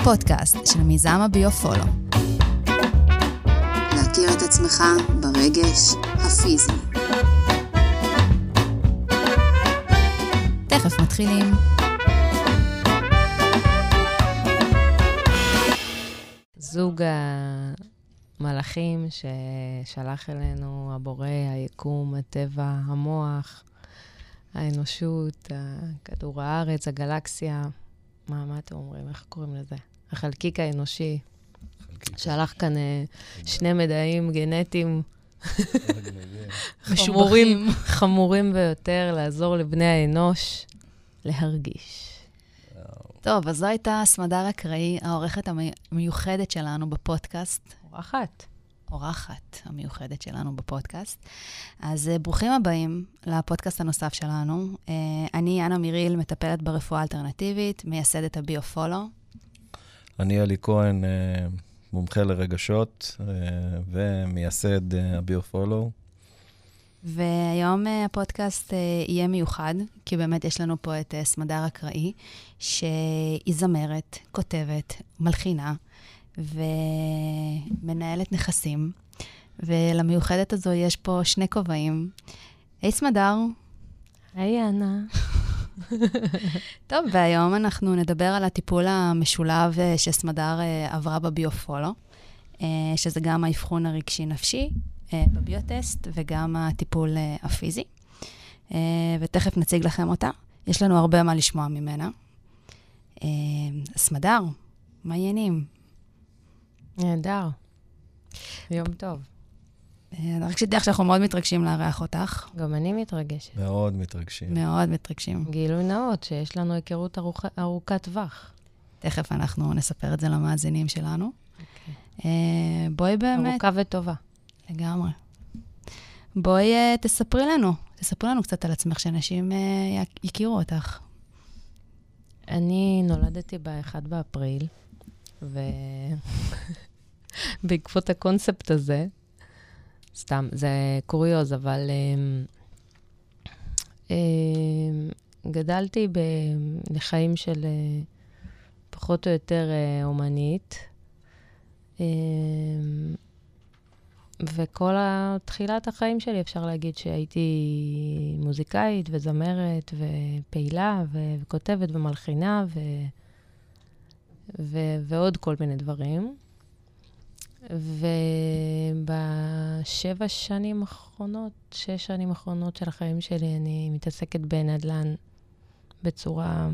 הפודקאסט של מיזם הביו-פולו. להכיר את עצמך ברגש הפיזי. תכף מתחילים. זוג המלאכים ששלח אלינו הבורא, היקום, הטבע, המוח, האנושות, כדור הארץ, הגלקסיה. מה, מה אתם אומרים? איך קוראים לזה? החלקיק האנושי. שלח כאן אה, שני מדעים גנטיים חמורים, חמורים ביותר לעזור לבני האנוש להרגיש. טוב, אז זו הייתה סמדר אקראי, העורכת המיוחדת שלנו בפודקאסט. אורחת. אורחת המיוחדת שלנו בפודקאסט. אז uh, ברוכים הבאים לפודקאסט הנוסף שלנו. Uh, אני, אנה מיריל, מטפלת ברפואה אלטרנטיבית, מייסדת הביו-פולו. אני אלי כהן, uh, מומחה לרגשות uh, ומייסד הביו-פולו. והיום uh, הפודקאסט יהיה מיוחד, כי באמת יש לנו פה את סמדר אקראי, שהיא זמרת, כותבת, מלחינה. ומנהלת נכסים, ולמיוחדת הזו יש פה שני כובעים. היי סמדר. היי אנה. טוב, והיום אנחנו נדבר על הטיפול המשולב אה, שסמדר אה, עברה בביו-פולו, אה, שזה גם האבחון הרגשי-נפשי בביוטסט וגם הטיפול הפיזי. ותכף נציג לכם אותה. יש לנו הרבה מה לשמוע ממנה. סמדר, מה העניינים? נהדר. יום טוב. אה, רק שתדע שאנחנו מאוד מתרגשים לארח אותך. גם אני מתרגשת. מאוד מתרגשים. מאוד מתרגשים. גילוי נאות, שיש לנו היכרות ארוכ... ארוכת טווח. תכף אנחנו נספר את זה למאזינים שלנו. Okay. אוקיי. אה, בואי באמת... ארוכה וטובה. לגמרי. בואי uh, תספרי לנו, תספרי לנו קצת על עצמך, שאנשים יכירו אותך. אני נולדתי ב-1 באפריל, ו... בעקבות הקונספט הזה. סתם, זה קוריוז, אבל um, גדלתי לחיים של uh, פחות או יותר uh, אומנית. Um, וכל תחילת החיים שלי, אפשר להגיד שהייתי מוזיקאית וזמרת ופעילה ו- וכותבת ומלחינה ו- ו- ועוד כל מיני דברים. ובשבע שנים האחרונות, שש שנים האחרונות של החיים שלי, אני מתעסקת בנדל"ן בצורה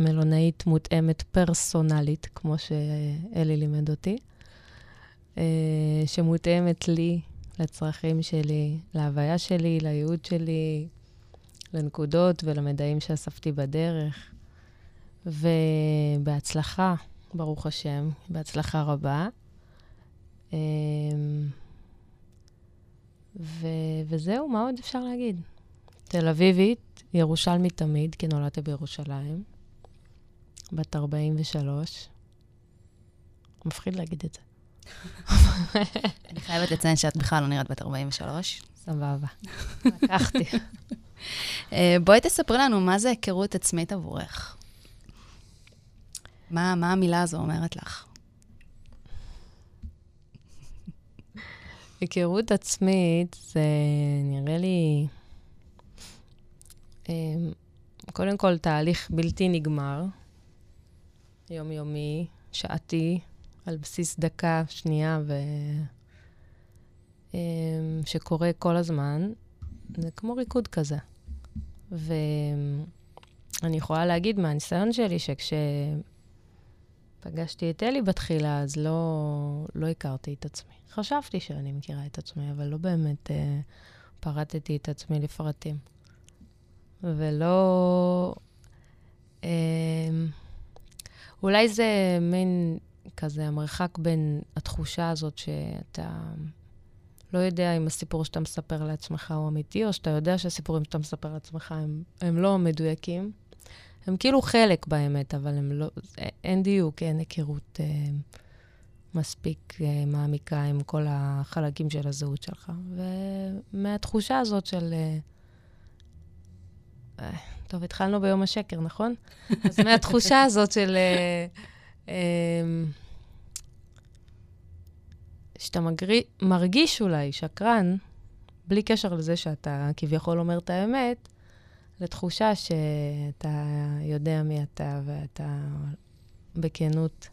מלונאית מותאמת פרסונלית, כמו שאלי לימד אותי, אה, שמותאמת לי, לצרכים שלי, להוויה שלי, לייעוד שלי, לנקודות ולמדעים שאספתי בדרך. ובהצלחה, ברוך השם, בהצלחה רבה. אמ, ו- וזהו, מה עוד אפשר להגיד? תל אביבית, ירושלמית תמיד, כי נולדתי בירושלים, בת 43. מפחיד להגיד את זה. אני חייבת לציין שאת בכלל לא נראית בת 43. סבבה, לקחתי. אה, בואי תספרי לנו מה זה היכרות עצמית עבורך. מה, מה המילה הזו אומרת לך? היכרות עצמית זה נראה לי, אמ, קודם כל, תהליך בלתי נגמר, יומיומי, שעתי, על בסיס דקה, שנייה, ו... אמ, שקורה כל הזמן. זה כמו ריקוד כזה. ואני יכולה להגיד מהניסיון שלי שכשפגשתי את אלי בתחילה, אז לא, לא הכרתי את עצמי. חשבתי שאני מכירה את עצמי, אבל לא באמת אה, פרטתי את עצמי לפרטים. ולא... אה, אולי זה מין כזה המרחק בין התחושה הזאת שאתה לא יודע אם הסיפור שאתה מספר לעצמך הוא אמיתי, או שאתה יודע שהסיפורים שאתה מספר לעצמך הם, הם לא מדויקים. הם כאילו חלק באמת, אבל הם לא... אין דיוק, אין היכרות. אה, מספיק uh, מעמיקה עם כל החלקים של הזהות שלך. ומהתחושה הזאת של... Uh, טוב, התחלנו ביום השקר, נכון? אז מהתחושה הזאת של uh, אמ, שאתה מגרי... מרגיש אולי שקרן, בלי קשר לזה שאתה כביכול אומר את האמת, לתחושה שאתה יודע מי אתה ואתה בכנות.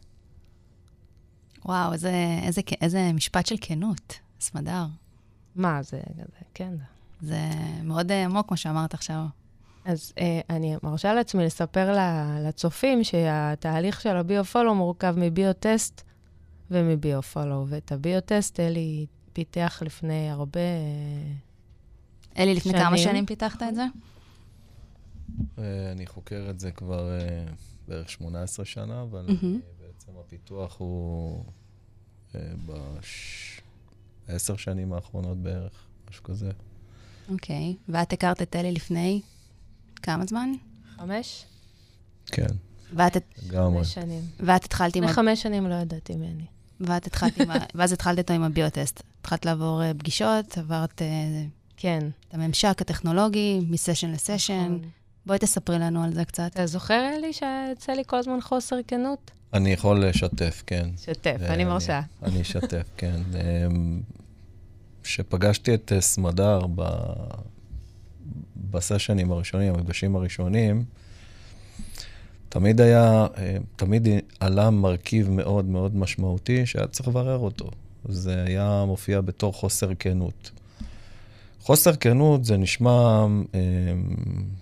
וואו, איזה, איזה, איזה משפט של כנות, סמדר. מה, זה, זה כן. זה מאוד עמוק, כמו שאמרת עכשיו. אז אה, אני מרשה לעצמי לספר לצופים שהתהליך של הביו-פולו מורכב מביו-טסט ומביו-פולו, ואת הביו-טסט אלי פיתח לפני הרבה אלי, לפני שנים. כמה שנים פיתחת את זה? אה, אני חוקר את זה כבר אה, בערך 18 שנה, אבל. בעצם הפיתוח הוא בעשר שנים האחרונות בערך, משהו כזה. אוקיי, okay. ואת הכרת את אלי לפני כמה זמן? חמש? כן. ואת... לגמרי. חמש שנים. ואת התחלת עם... לפני חמש שנים לא ידעתי מי אני. ואת התחלת עם ה... ואז התחלת איתו עם הביוטסט. התחלת לעבור אה, פגישות, עברת... אה, כן. את הממשק הטכנולוגי, מסשן לסשן. נכון. בואי תספרי לנו על זה קצת. אתה זוכר, אלי, שיצא לי כל הזמן חוסר כנות? אני יכול לשתף, כן. שתף, אני מרשה. אני אשתף, כן. כשפגשתי את אה, סמדר בסשנים הראשונים, המפגשים הראשונים, תמיד היה, אה, תמיד עלה מרכיב מאוד מאוד משמעותי שהיה צריך לברר אותו. זה היה מופיע בתור חוסר כנות. חוסר כנות זה נשמע אה,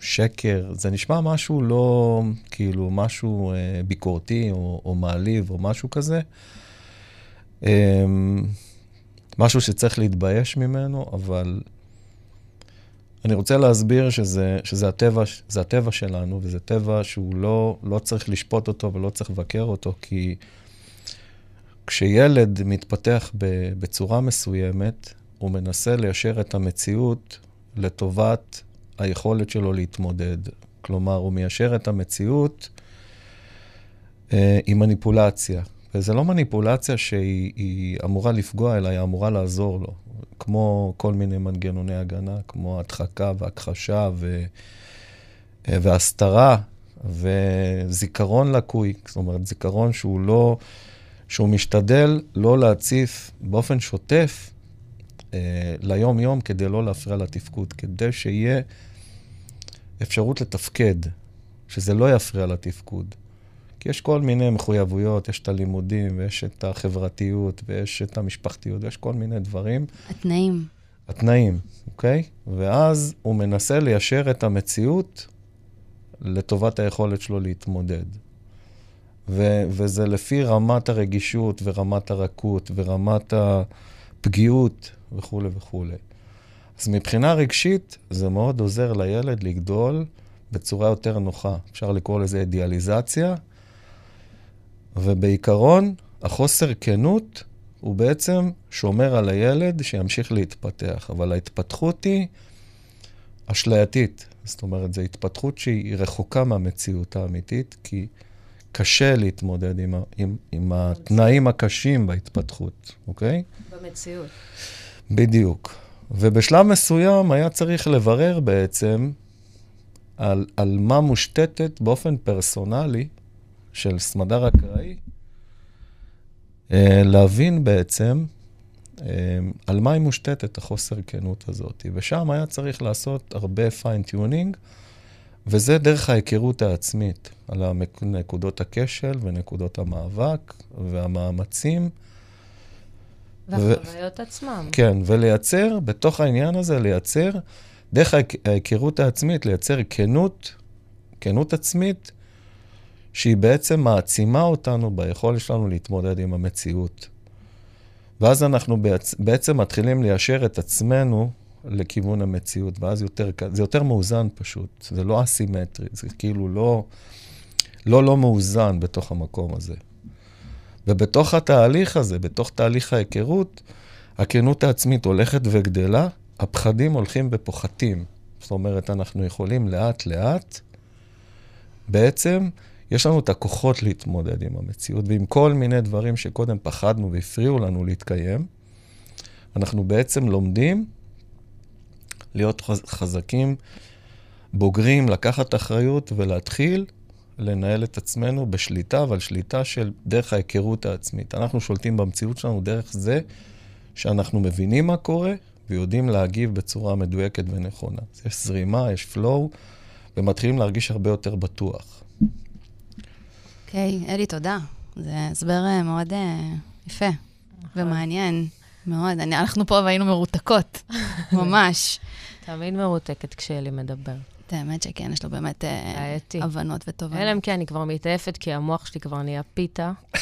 שקר, זה נשמע משהו לא, כאילו, משהו אה, ביקורתי או, או מעליב או משהו כזה. אה, משהו שצריך להתבייש ממנו, אבל אני רוצה להסביר שזה, שזה הטבע, זה הטבע שלנו, וזה טבע שהוא לא, לא צריך לשפוט אותו ולא צריך לבקר אותו, כי כשילד מתפתח בצורה מסוימת, הוא מנסה ליישר את המציאות לטובת היכולת שלו להתמודד. כלומר, הוא מיישר את המציאות אה, עם מניפולציה. וזה לא מניפולציה שהיא אמורה לפגוע, אלא היא אמורה לעזור לו. כמו כל מיני מנגנוני הגנה, כמו הדחקה והכחשה ו... והסתרה וזיכרון לקוי, זאת אומרת, זיכרון שהוא לא, שהוא משתדל לא להציף באופן שוטף אה, ליום-יום כדי לא להפריע לתפקוד, כדי שיהיה אפשרות לתפקד, שזה לא יפריע לתפקוד. כי יש כל מיני מחויבויות, יש את הלימודים, ויש את החברתיות, ויש את המשפחתיות, ויש כל מיני דברים. התנאים. התנאים, אוקיי? ואז הוא מנסה ליישר את המציאות לטובת היכולת שלו להתמודד. ו- וזה לפי רמת הרגישות ורמת הרכות ורמת הפגיעות וכולי וכולי. אז מבחינה רגשית, זה מאוד עוזר לילד לגדול בצורה יותר נוחה. אפשר לקרוא לזה אידיאליזציה, ובעיקרון, החוסר כנות הוא בעצם שומר על הילד שימשיך להתפתח, אבל ההתפתחות היא אשלייתית. זאת אומרת, זו התפתחות שהיא רחוקה מהמציאות האמיתית, כי קשה להתמודד עם, עם, עם התנאים הקשים בהתפתחות, אוקיי? במציאות. בדיוק. ובשלב מסוים היה צריך לברר בעצם על, על מה מושתתת באופן פרסונלי של סמדר אקראי, אה, להבין בעצם אה, על מה היא מושתתת, החוסר כנות הזאת. ושם היה צריך לעשות הרבה fine-tuning, וזה דרך ההיכרות העצמית, על נקודות הכשל ונקודות המאבק והמאמצים. והחוויות ו... עצמם. כן, ולייצר, בתוך העניין הזה, לייצר, דרך ההיכרות העצמית, לייצר כנות, כנות עצמית, שהיא בעצם מעצימה אותנו ביכולת שלנו להתמודד עם המציאות. ואז אנחנו בעצם מתחילים ליישר את עצמנו לכיוון המציאות, ואז יותר, זה יותר מאוזן פשוט, זה לא אסימטרי, זה כאילו לא, לא לא מאוזן בתוך המקום הזה. ובתוך התהליך הזה, בתוך תהליך ההיכרות, הכנות העצמית הולכת וגדלה, הפחדים הולכים ופוחתים. זאת אומרת, אנחנו יכולים לאט-לאט בעצם יש לנו את הכוחות להתמודד עם המציאות, ועם כל מיני דברים שקודם פחדנו והפריעו לנו להתקיים, אנחנו בעצם לומדים להיות חזקים, בוגרים, לקחת אחריות ולהתחיל לנהל את עצמנו בשליטה, אבל שליטה של דרך ההיכרות העצמית. אנחנו שולטים במציאות שלנו דרך זה שאנחנו מבינים מה קורה ויודעים להגיב בצורה מדויקת ונכונה. יש זרימה, יש flow, ומתחילים להרגיש הרבה יותר בטוח. אוקיי, okay, אלי, תודה. זה הסבר אה, מאוד uh, יפה ומעניין מאוד. אני, אנחנו פה והיינו מרותקות, ממש. תמיד מרותקת כשאלי מדבר. את האמת שכן, יש לו באמת בעייתי. הבנות ותובנות. אלא אם כן, אני כבר מתעייפת, כי המוח שלי כבר נהיה פיתה.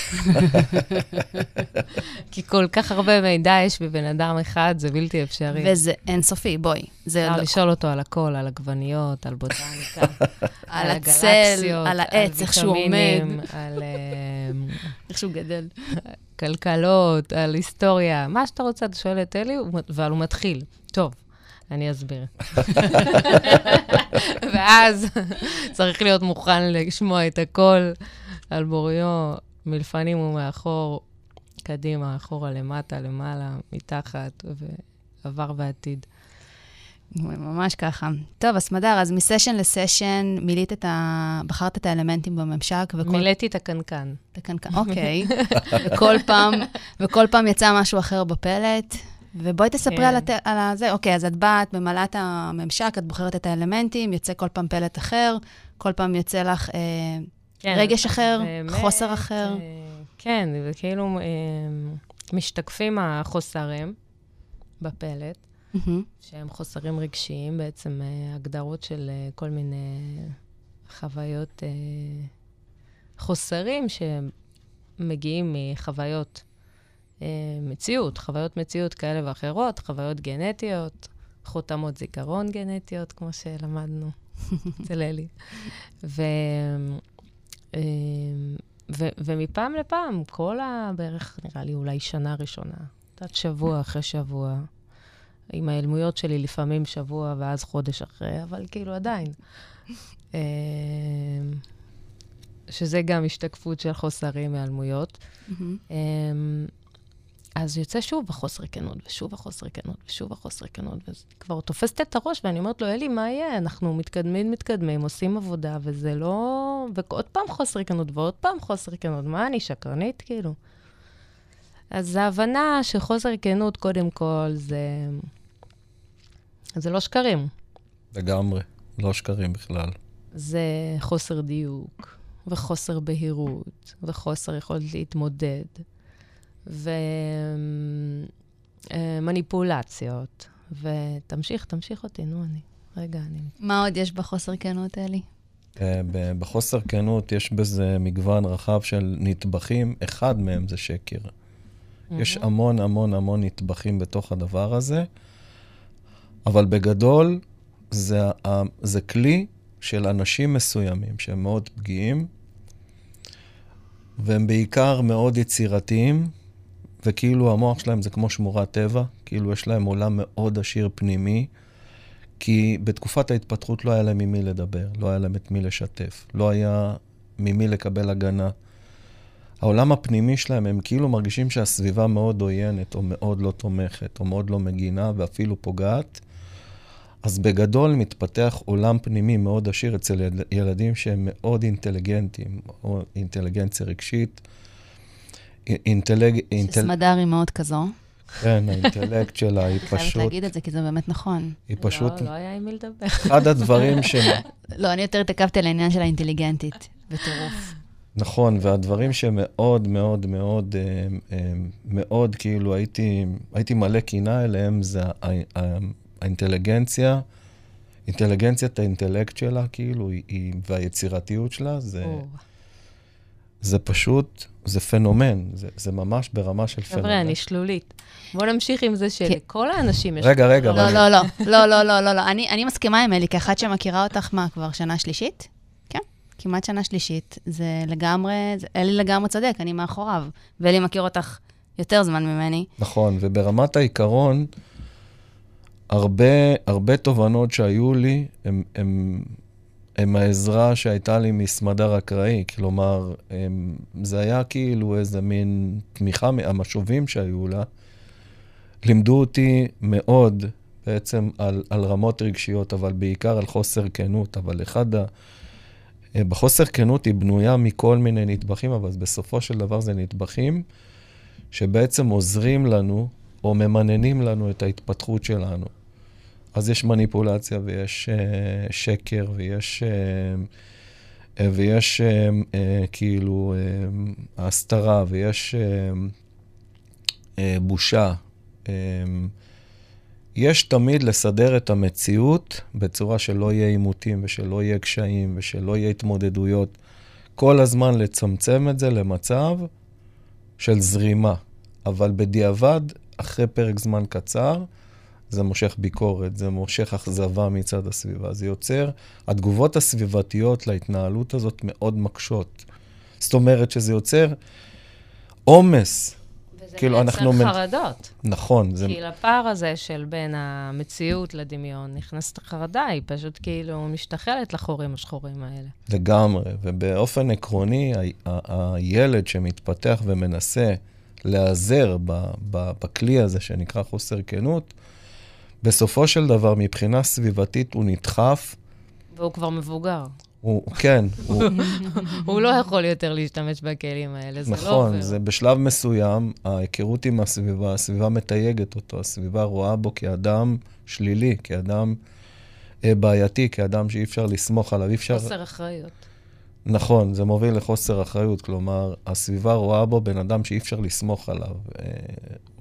כי כל כך הרבה מידע יש בבן אדם אחד, זה בלתי אפשרי. וזה אינסופי, בואי. זה אפשר לא... לשאול אותו על הכל, על עגבניות, על בוטניקה, על הצל, על העץ, איך שהוא עומד. על... איך שהוא גדל. כלכלות, על היסטוריה, מה שאתה רוצה, אתה שואל את אלי, אבל הוא מתחיל. טוב, אני אסביר. ואז צריך להיות מוכן לשמוע את הכל על בוריו, מלפנים ומאחור, קדימה, אחורה, למטה, למעלה, מתחת, ועבר ועתיד. ממש ככה. טוב, אז מדר, אז מסשן לסשן מילאת את ה... בחרת את האלמנטים בממשק וכל... מילאתי את הקנקן. את הקנקן, אוקיי. וכל פעם, וכל פעם יצא משהו אחר בפלט. ובואי תספרי כן. על, הת... על זה. אוקיי, אז את באת, ממלאה את הממשק, את בוחרת את האלמנטים, יוצא כל פעם פלט אחר, כל פעם יוצא לך אה, כן, רגש אחר, באמת, חוסר אחר. אה, כן, זה כאילו אה, משתקפים החוסרים בפלט, mm-hmm. שהם חוסרים רגשיים, בעצם אה, הגדרות של אה, כל מיני חוויות, אה, חוסרים שמגיעים מחוויות מציאות, חוויות מציאות כאלה ואחרות, חוויות גנטיות, חותמות זיכרון גנטיות, כמו שלמדנו אצל אלי. ו, אה, ו, ומפעם לפעם, כל ה... בערך, נראה לי, אולי שנה ראשונה, קצת שבוע אחרי שבוע, עם ההיעלמויות שלי, לפעמים שבוע ואז חודש אחרי, אבל כאילו עדיין. אה, שזה גם השתקפות של חוסרים מהיעלמויות. Mm-hmm. אז יוצא שוב החוסר כנות, ושוב החוסר כנות, ושוב החוסר כנות, וכבר תופסת את הראש, ואני אומרת לו, אלי, מה יהיה? אנחנו מתקדמים, מתקדמים, עושים עבודה, וזה לא... ועוד פעם חוסר כנות, ועוד פעם חוסר כנות. מה, אני שקרנית, כאילו? אז ההבנה שחוסר כנות, קודם כל, זה... זה לא שקרים. לגמרי, לא שקרים בכלל. זה חוסר דיוק, וחוסר בהירות, וחוסר יכולת להתמודד. ומניפולציות. ותמשיך, תמשיך אותי, נו, אני... רגע, אני... מה עוד יש בחוסר כנות, אלי? אה, בחוסר כנות יש בזה מגוון רחב של נטבחים, אחד מהם זה שקר. יש המון המון המון נטבחים בתוך הדבר הזה, אבל בגדול זה, זה כלי של אנשים מסוימים שהם מאוד פגיעים, והם בעיקר מאוד יצירתיים, וכאילו המוח שלהם זה כמו שמורת טבע, כאילו יש להם עולם מאוד עשיר פנימי, כי בתקופת ההתפתחות לא היה להם ממי לדבר, לא היה להם את מי לשתף, לא היה ממי לקבל הגנה. העולם הפנימי שלהם, הם כאילו מרגישים שהסביבה מאוד עוינת, או מאוד לא תומכת, או מאוד לא מגינה, ואפילו פוגעת. אז בגדול מתפתח עולם פנימי מאוד עשיר אצל ילדים שהם מאוד אינטליגנטים, או אינטליגנציה רגשית, אינטלג... שסמדר היא מאוד כזו. כן, האינטלקט שלה היא פשוט... חייבת להגיד את זה, כי זה באמת נכון. היא פשוט... לא, לא היה עם מי לדבר. אחד הדברים ש... לא, אני יותר התעכבתי על העניין של האינטליגנטית, בטירוף. נכון, והדברים שמאוד מאוד מאוד אה, אה, מאוד, כאילו, הייתי, הייתי מלא קינה אליהם, זה האינטליגנציה, אינטליגנציית האינטלקט שלה, כאילו, היא, והיצירתיות שלה, זה... זה פשוט, זה פנומן, זה, זה ממש ברמה של פנומן. חבר'ה, אני שלולית. בואו נמשיך עם זה כן. שלכל האנשים יש... רגע, רגע. לא, לא, לא, לא, לא, לא, לא, לא. אני, אני מסכימה עם אלי, כאחת שמכירה אותך, מה, כבר שנה שלישית? כן, כמעט שנה שלישית. זה לגמרי, זה, אלי לגמרי צודק, אני מאחוריו. ואלי מכיר אותך יותר זמן ממני. נכון, וברמת העיקרון, הרבה, הרבה תובנות שהיו לי, הם, הם העזרה שהייתה לי מסמדר אקראי. כלומר, הם, זה היה כאילו איזה מין תמיכה, המשובים שהיו לה, לימדו אותי מאוד בעצם על, על רמות רגשיות, אבל בעיקר על חוסר כנות. אבל אחד ה... אה, בחוסר כנות היא בנויה מכל מיני נדבכים, אבל בסופו של דבר זה נדבכים שבעצם עוזרים לנו, או ממננים לנו את ההתפתחות שלנו. אז יש מניפולציה ויש uh, שקר ויש, uh, ויש uh, uh, כאילו uh, הסתרה ויש uh, uh, בושה. Uh, יש תמיד לסדר את המציאות בצורה שלא יהיה עימותים ושלא יהיה קשיים ושלא יהיה התמודדויות. כל הזמן לצמצם את זה למצב של זרימה. אבל בדיעבד, אחרי פרק זמן קצר, זה מושך ביקורת, זה מושך אכזבה מצד הסביבה. זה יוצר, התגובות הסביבתיות להתנהלות הזאת מאוד מקשות. זאת אומרת שזה יוצר עומס. וזה כאילו, אנחנו מייצר מנ- חרדות. נכון, זה... כי לפער הזה של בין המציאות לדמיון נכנסת החרדה, היא פשוט כאילו משתחלת לחורים השחורים האלה. לגמרי, ובאופן עקרוני, ה- ה- הילד שמתפתח ומנסה להיעזר ב- ב- בכלי הזה שנקרא חוסר כנות, בסופו של דבר, מבחינה סביבתית הוא נדחף, והוא כבר מבוגר. הוא, כן, הוא, הוא לא יכול יותר להשתמש בכלים האלה, זה לא נכון, עובר. זה בשלב מסוים, ההיכרות עם הסביבה, הסביבה מתייגת אותו, הסביבה רואה בו כאדם שלילי, כאדם אה, בעייתי, כאדם שאי אפשר לסמוך עליו, אי אפשר... חוסר אחריות. נכון, זה מוביל לחוסר אחריות, כלומר, הסביבה רואה בו בן אדם שאי אפשר לסמוך עליו, אה,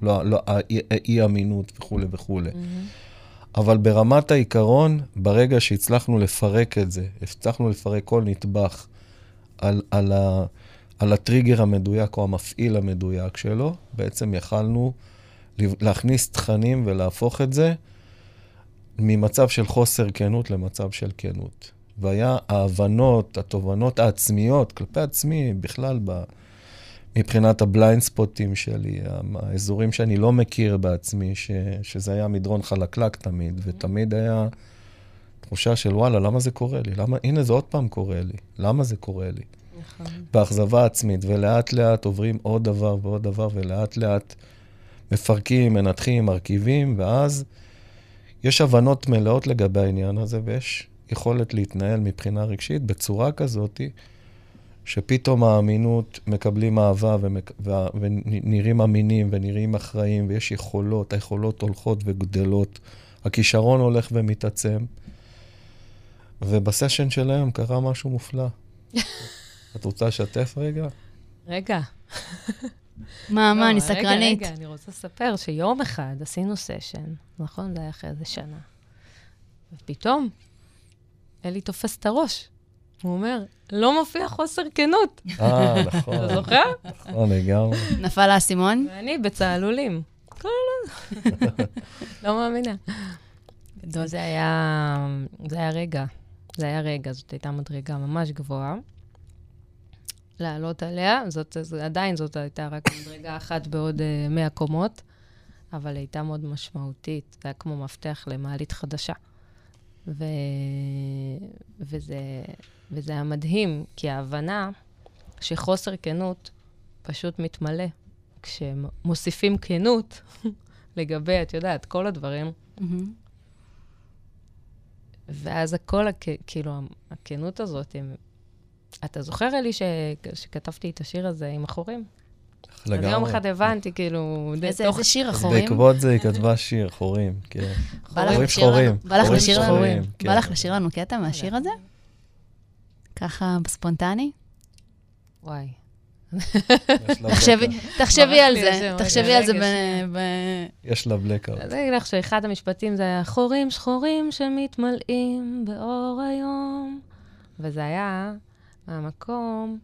לא, לא, האי- אי-אמינות וכולי וכולי. אבל ברמת העיקרון, ברגע שהצלחנו לפרק את זה, הצלחנו לפרק כל נדבך על, על, ה, על הטריגר המדויק או המפעיל המדויק שלו, בעצם יכלנו להכניס תכנים ולהפוך את זה ממצב של חוסר כנות למצב של כנות. והיה ההבנות, התובנות העצמיות כלפי עצמי, בכלל, ב, מבחינת ה blind spotים שלי, האזורים שאני לא מכיר בעצמי, ש, שזה היה מדרון חלקלק תמיד, ותמיד היה תחושה של וואלה, למה זה קורה לי? למה, הנה זה עוד פעם קורה לי. למה זה קורה לי? נכון. באכזבה עצמית, ולאט לאט עוברים עוד דבר ועוד דבר, ולאט לאט מפרקים, מנתחים, מרכיבים, ואז יש הבנות מלאות לגבי העניין הזה, ויש יכולת להתנהל מבחינה רגשית בצורה כזאת, שפתאום האמינות, מקבלים אהבה ומק... ו... ונראים אמינים ונראים אחראים, ויש יכולות, היכולות הולכות וגדלות, הכישרון הולך ומתעצם. ובסשן של היום קרה משהו מופלא. את רוצה לשתף רגע? רגע. מה, מה, לא, אני רגע, סקרנית. רגע, אני רוצה לספר שיום אחד עשינו סשן, נכון? זה היה אחרי איזה שנה. ופתאום, אלי תופס את הראש. הוא אומר, לא מופיע חוסר כנות. אה, נכון. אתה זוכר? נכון, לגמרי. נפל האסימון? ואני בצהלולים. כל הזמן. לא מאמינה. גדול. זה היה, זה היה רגע. זה היה רגע, זאת הייתה מדרגה ממש גבוהה. לעלות עליה, זאת, זאת, עדיין זאת הייתה רק מדרגה אחת בעוד uh, 100 קומות, אבל הייתה מאוד משמעותית. זה היה כמו מפתח למעלית חדשה. ו... וזה, וזה היה מדהים, כי ההבנה שחוסר כנות פשוט מתמלא. כשמוסיפים כנות לגבי, את יודעת, כל הדברים, מהמם. ואז הכל, הכ... כאילו, הכנות הזאת, הם... אתה זוכר, אלי, ש... שכתבתי את השיר הזה עם החורים? אז יום לגמרי. אחד הבנתי, כאילו, איזה שיר החורים? בעקבות זה היא כתבה שיר, חורים, כן. חורים שחורים. בא לך חורים לשיר לנו- שחורים, כן. לך לשיר לנו קטע מהשיר הזה? ככה ספונטני? וואי. תחשבי- על זה, תחשבי על זה ב-. יש לה. אז אני אגיד לך שאחד המשפטים זה היה חורים שחורים שמתמלאים באור היום. וזה היה מהמקום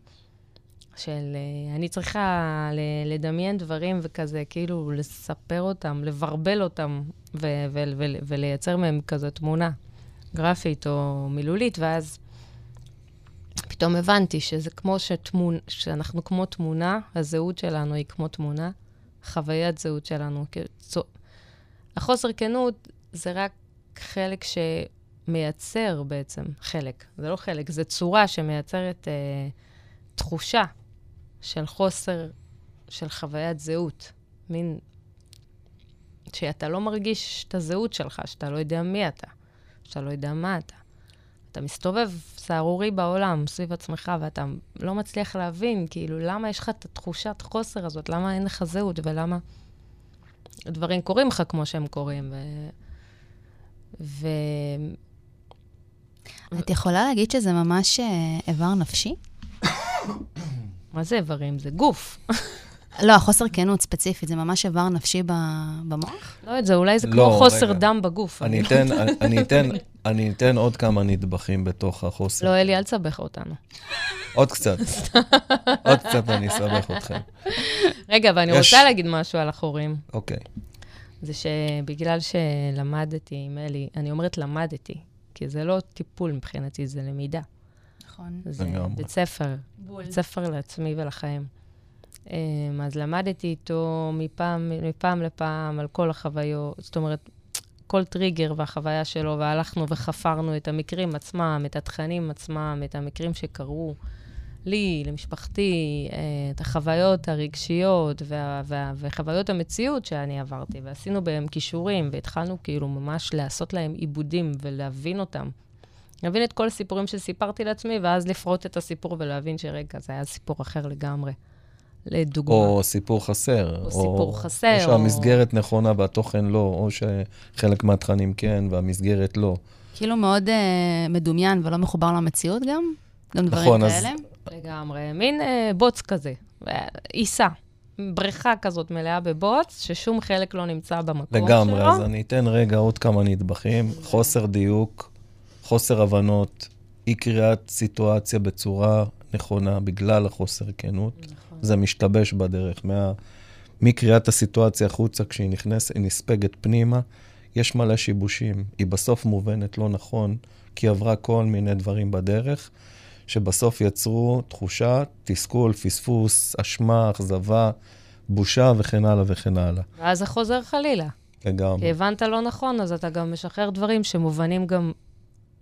של אה, אני צריכה לדמיין דברים וכזה, כאילו לספר אותם, לברבל אותם ו- ו- ו- ולייצר מהם כזה תמונה גרפית או מילולית, ואז פתאום הבנתי שזה כמו שתמונ... שאנחנו כמו תמונה, הזהות שלנו היא כמו תמונה, חוויית זהות שלנו. כצו- החוסר כנות זה רק חלק שמייצר בעצם, חלק, זה לא חלק, זה צורה שמייצרת אה, תחושה של חוסר, של חוויית זהות. מין, שאתה לא מרגיש את הזהות שלך, שאתה לא יודע מי אתה, שאתה לא יודע מה אתה. אתה מסתובב סהרורי בעולם סביב עצמך, ואתה לא מצליח להבין, כאילו, למה יש לך את התחושת חוסר הזאת, למה אין לך זהות, ולמה דברים קורים לך כמו שהם קורים. ו... ו... את יכולה להגיד שזה ממש אה, איבר נפשי? מה זה איברים? זה גוף. לא, החוסר כנות ספציפית, זה ממש איבר נפשי ב- במוח? לא יודעת, זה אולי זה לא, כמו חוסר. דם בגוף. אני אתן, אני אתן, אני אתן עוד כמה נדבכים בתוך החוסר. לא, אלי, אל תסבך אותנו. עוד קצת. עוד קצת אני אסבך אתכם. רגע, אבל אני רוצה להגיד משהו על החורים. אוקיי. זה שבגלל שלמדתי עם אלי, אני אומרת למדתי, כי זה לא טיפול מבחינתי, זה למידה. נכון. זה. בית ספר, בית ספר לעצמי ולחיים. אמ, אז למדתי איתו מפעם, מפעם לפעם על כל החוויות, זאת אומרת, כל טריגר והחוויה שלו, והלכנו וחפרנו את המקרים עצמם, את התכנים עצמם, את המקרים שקרו לי, למשפחתי, אה, את החוויות הרגשיות וה, וה, וחוויות המציאות שאני עברתי, ועשינו בהם כישורים, והתחלנו כאילו ממש לעשות להם עיבודים ולהבין אותם. להבין את כל הסיפורים שסיפרתי לעצמי, ואז לפרוט את הסיפור ולהבין שרגע, זה היה סיפור אחר לגמרי. לדוגמה. או סיפור חסר. או סיפור חסר, או שהמסגרת נכונה והתוכן לא, או שחלק מהתכנים כן והמסגרת לא. כאילו מאוד אה, מדומיין ולא מחובר למציאות גם? גם דברים נכון, אז- כאלה? לגמרי. מין אה, בוץ כזה, אה, עיסה. בריכה כזאת מלאה בבוץ, ששום חלק לא נמצא במקום לגמרי, שלו. אז אני אתן רגע עוד כמה נדבכים. חוסר דיוק, חוסר הבנות, אי קריאת סיטואציה בצורה נכונה בגלל החוסר כנות. נכון. זה משתבש בדרך. מה... מקריאת הסיטואציה החוצה, כשהיא נכנסת, היא נספגת פנימה, יש מלא שיבושים. היא בסוף מובנת לא נכון, כי היא עברה כל מיני דברים בדרך, שבסוף יצרו תחושה, תסכול, פספוס, אשמה, אכזבה, בושה וכן הלאה וכן הלאה. ואז זה חוזר חלילה. לגמרי. כי הבנת לא נכון, אז אתה גם משחרר דברים שמובנים גם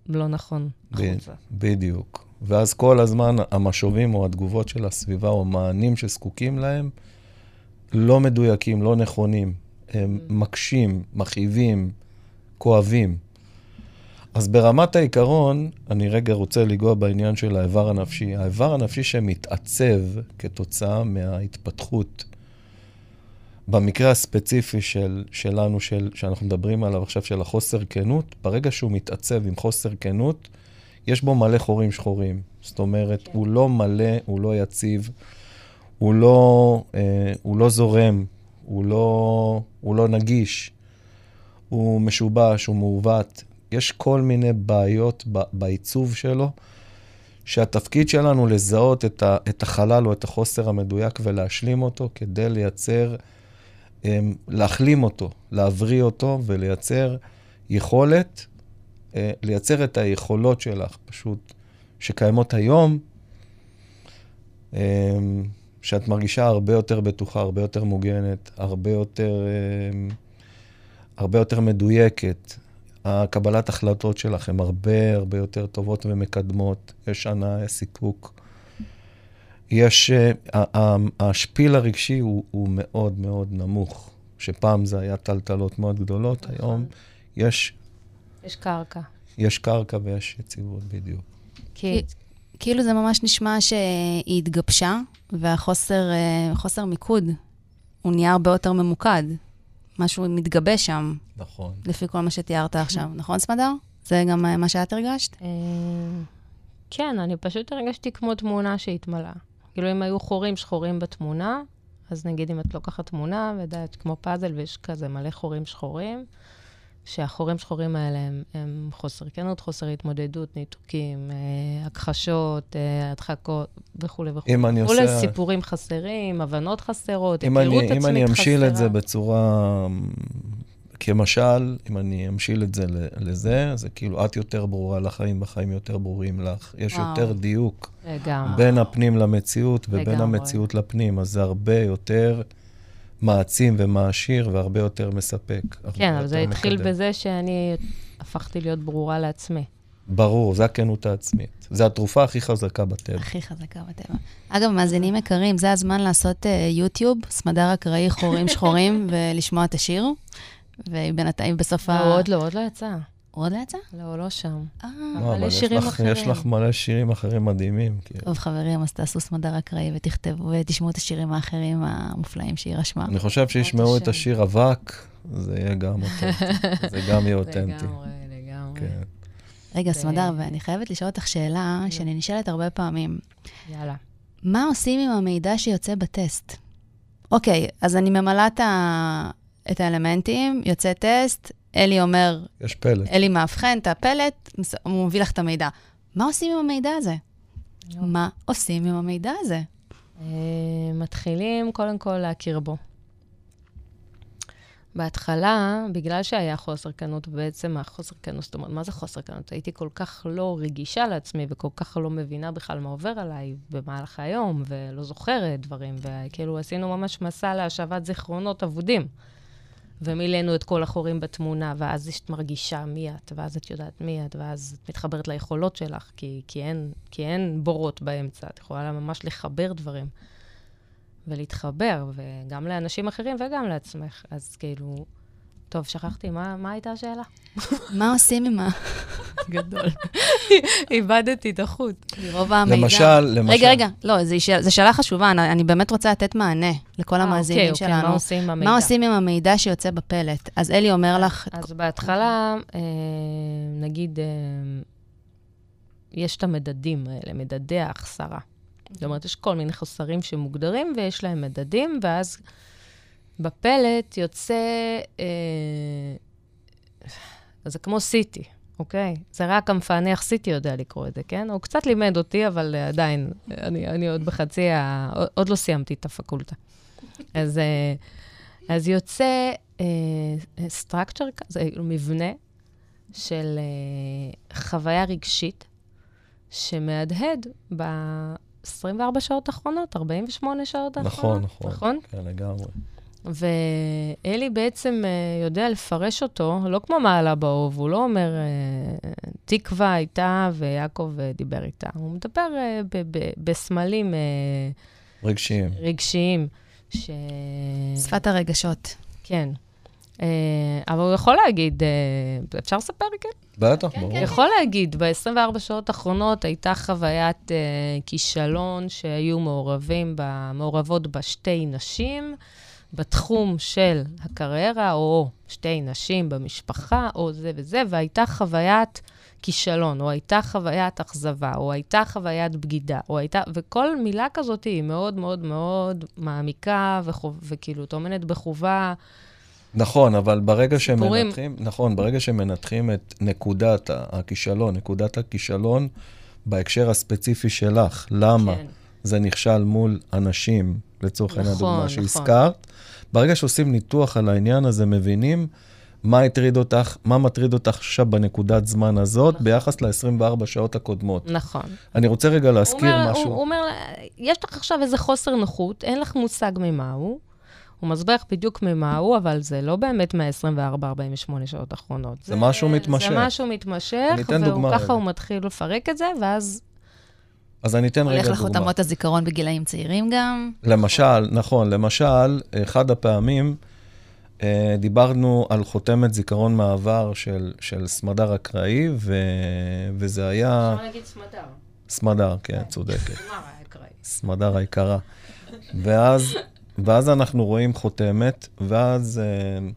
לא נכון החוצה. בדיוק. ואז כל הזמן המשובים או התגובות של הסביבה או המענים שזקוקים להם לא מדויקים, לא נכונים. הם מקשים, מכאיבים, כואבים. אז ברמת העיקרון, אני רגע רוצה לנגוע בעניין של האיבר הנפשי. האיבר הנפשי שמתעצב כתוצאה מההתפתחות, במקרה הספציפי של, שלנו, של, שאנחנו מדברים עליו עכשיו, של החוסר כנות, ברגע שהוא מתעצב עם חוסר כנות, יש בו מלא חורים שחורים. זאת אומרת, כן. הוא לא מלא, הוא לא יציב, הוא לא, אה, הוא לא זורם, הוא לא, הוא לא נגיש, הוא משובש, הוא מעוות. יש כל מיני בעיות ב, בעיצוב שלו, שהתפקיד שלנו לזהות את, ה, את החלל או את החוסר המדויק ולהשלים אותו כדי לייצר, להחלים אותו, להבריא אותו ולייצר יכולת אה, לייצר את היכולות שלך, פשוט, שקיימות היום, אה, שאת מרגישה הרבה יותר בטוחה, הרבה יותר מוגנת, הרבה יותר, אה, הרבה יותר מדויקת. הקבלת החלטות שלך הן הרבה הרבה יותר טובות ומקדמות. יש הנאה, יש סיפוק. יש, אה, השפיל הרגשי הוא, הוא מאוד מאוד נמוך. שפעם זה היה טלטלות מאוד גדולות, היום יש יש קרקע. יש קרקע ויש יציבות, בדיוק. כי... כאילו זה ממש נשמע שהיא התגבשה, והחוסר אה, חוסר מיקוד, הוא נהיה הרבה יותר ממוקד. משהו מתגבש שם, נכון. לפי כל מה שתיארת עכשיו. נכון, סמדר? זה גם אה, מה שאת הרגשת? כן, אני פשוט הרגשתי כמו תמונה שהתמלאה. כאילו, אם היו חורים שחורים בתמונה, אז נגיד אם את לוקחת תמונה, ויודעת, כמו פאזל, ויש כזה מלא חורים שחורים, שהחורים שחורים האלה הם, הם חוסר כנות, חוסר התמודדות, ניתוקים, אה, הכחשות, אה, הדחקות וכולי וכולי. אם אני עושה... סיפורים חסרים, הבנות חסרות, היכרות עצמית אם אני חסרה. אמשיל את זה בצורה... כמשל, אם אני אמשיל את זה לזה, זה כאילו, את יותר ברורה לחיים, בחיים יותר ברורים לך. יש וואו. יותר דיוק לגמרי. בין הפנים למציאות ובין לגמרי. המציאות לפנים, אז זה הרבה יותר מעצים ומעשיר והרבה יותר מספק. כן, אבל זה התחיל מקדם. בזה שאני הפכתי להיות ברורה לעצמי. ברור, זה הכנות העצמית. זו התרופה הכי חזקה בטבע. הכי חזקה בטבע. אגב, מאזינים יקרים, זה הזמן לעשות uh, יוטיוב, סמדר אקראי חורים שחורים, ולשמוע את השיר. ובינתיים בסוף לא, ה... הוא עוד לא, עוד לא יצא. הוא עוד לא יצא? לא, לא שם. אה, לא, אבל יש שירים אחרים. יש לך מלא שירים אחרים מדהימים. כאילו. טוב, חברים, אז תעשו סמדר אקראי ותכתבו ותשמעו את השירים האחרים המופלאים שהיא רשמה. אני חושב שישמעו את. השיר אבק, זה יהיה גם אותנטי. זה גם יהיה אותנטי. לגמרי, לגמרי. כן. רגע, סמדר, ואני חייבת לשאול אותך שאלה שאני נשאלת הרבה פעמים. יאללה. מה עושים עם המידע שיוצא בטסט? אוקיי, אז אני ממלאה את ה- את האלמנטים, יוצא טסט, אלי אומר, יש פלט. אלי מאבחן את הפלט, הוא מביא לך את המידע. מה עושים עם המידע הזה? מה עושים עם המידע הזה? אה, מתחילים קודם כל להכיר בו. בהתחלה, בגלל שהיה חוסר כנות, ובעצם החוסר כנות, זאת אומרת, מה זה חוסר כנות? הייתי כל כך לא רגישה לעצמי, וכל כך לא מבינה בכלל מה עובר עליי במהלך היום, ולא זוכרת דברים, וכאילו עשינו ממש מסע להשבת זיכרונות אבודים. ומילאנו את כל החורים בתמונה, ואז את מרגישה מי את, ואז את יודעת מי את, ואז את מתחברת ליכולות שלך, כי, כי, אין, כי אין בורות באמצע, את יכולה ממש לחבר דברים. ולהתחבר, וגם לאנשים אחרים וגם לעצמך. אז כאילו, טוב, שכחתי, מה, מה הייתה השאלה? מה עושים עם ה... גדול. איבדתי את החוט. מרוב המידע. למשל, למשל. רגע, רגע, לא, זו שאלה- חשובה, אני, אני באמת רוצה לתת מענה לכל המאזינים אוקיי, אוקיי, שלנו. מה עושים עם המידע? מה עושים עם המידע שיוצא בפלט? אז אלי אומר לך, אז בהתחלה, אה, נגיד, אה, יש את המדדים האלה, מדדי ההחסרה. זאת אומרת, יש כל מיני חוסרים שמוגדרים ויש להם מדדים, ואז בפלט יוצא... אה, זה כמו CT, אוקיי? זה רק המפענח CT יודע לקרוא את זה, כן? הוא קצת לימד אותי, אבל אה, עדיין, אני, אני עוד בחצי ה... עוד- לא סיימתי את הפקולטה. אז, אה, אז יוצא אה, structure, כזה, מבנה של אה, חוויה רגשית שמהדהד ב-24 שעות האחרונות, 48 שעות האחרונות. נכון, נכון. נכון? כן, לגמרי. ואלי בעצם אה, יודע לפרש אותו, לא כמו מעלה באוב, הוא לא אומר, אה, תקווה הייתה ויעקב אה, דיבר איתה. הוא מדבר בסמלים רגשיים. רגשיים, ש... שפת הרגשות. כן. אה, אבל הוא יכול להגיד, אפשר לספר? כן. בטח, הוא ברור. יכול להגיד, ב-24 שעות האחרונות הייתה חוויית כישלון שהיו מעורבים מעורבות בה שתי נשים בתחום של הקריירה, או שתי נשים במשפחה, או זה וזה, והייתה חוויית כישלון, או הייתה חוויית אכזבה, או הייתה חוויית בגידה, או הייתה... וכל מילה כזאת היא מאוד מאוד מאוד מעמיקה, וחו, וכאילו טומנת בחובה. נכון, אבל ברגע סיפורים. שמנתחים, נכון, ברגע שמנתחים את נקודת הכישלון, נקודת הכישלון בהקשר הספציפי שלך, למה כן. זה נכשל מול אנשים, לצורך העניין נכון, הדוגמה נכון. שהזכרת, ברגע שעושים ניתוח על העניין הזה, מבינים מה הטריד אותך, מה מטריד אותך עכשיו בנקודת זמן הזאת, נכון. ביחס ל-24 שעות הקודמות. נכון. אני רוצה רגע להזכיר הוא אומר, משהו. הוא, הוא אומר, יש לך עכשיו איזה חוסר נוחות, אין לך מושג ממה הוא. הוא מסביר לך בדיוק ממה הוא, אבל זה לא באמת מה-24-48 שעות האחרונות. זה משהו מתמשך. זה משהו מתמשך, וככה. הוא מתחיל לפרק את זה, ואז... אז אני אתן רגע הולך דוגמה. לחותמות הזיכרון בגילאים צעירים גם. למשל, נכון, למשל, אחד הפעמים אה, דיברנו על חותמת זיכרון מעבר של, של סמדר אקראי, ו, וזה היה... להגיד סמדר. סמדר, כן, צודקת. נגמר האקראי. סמדר היקרה. ואז, ואז אנחנו רואים חותמת, ואז אה,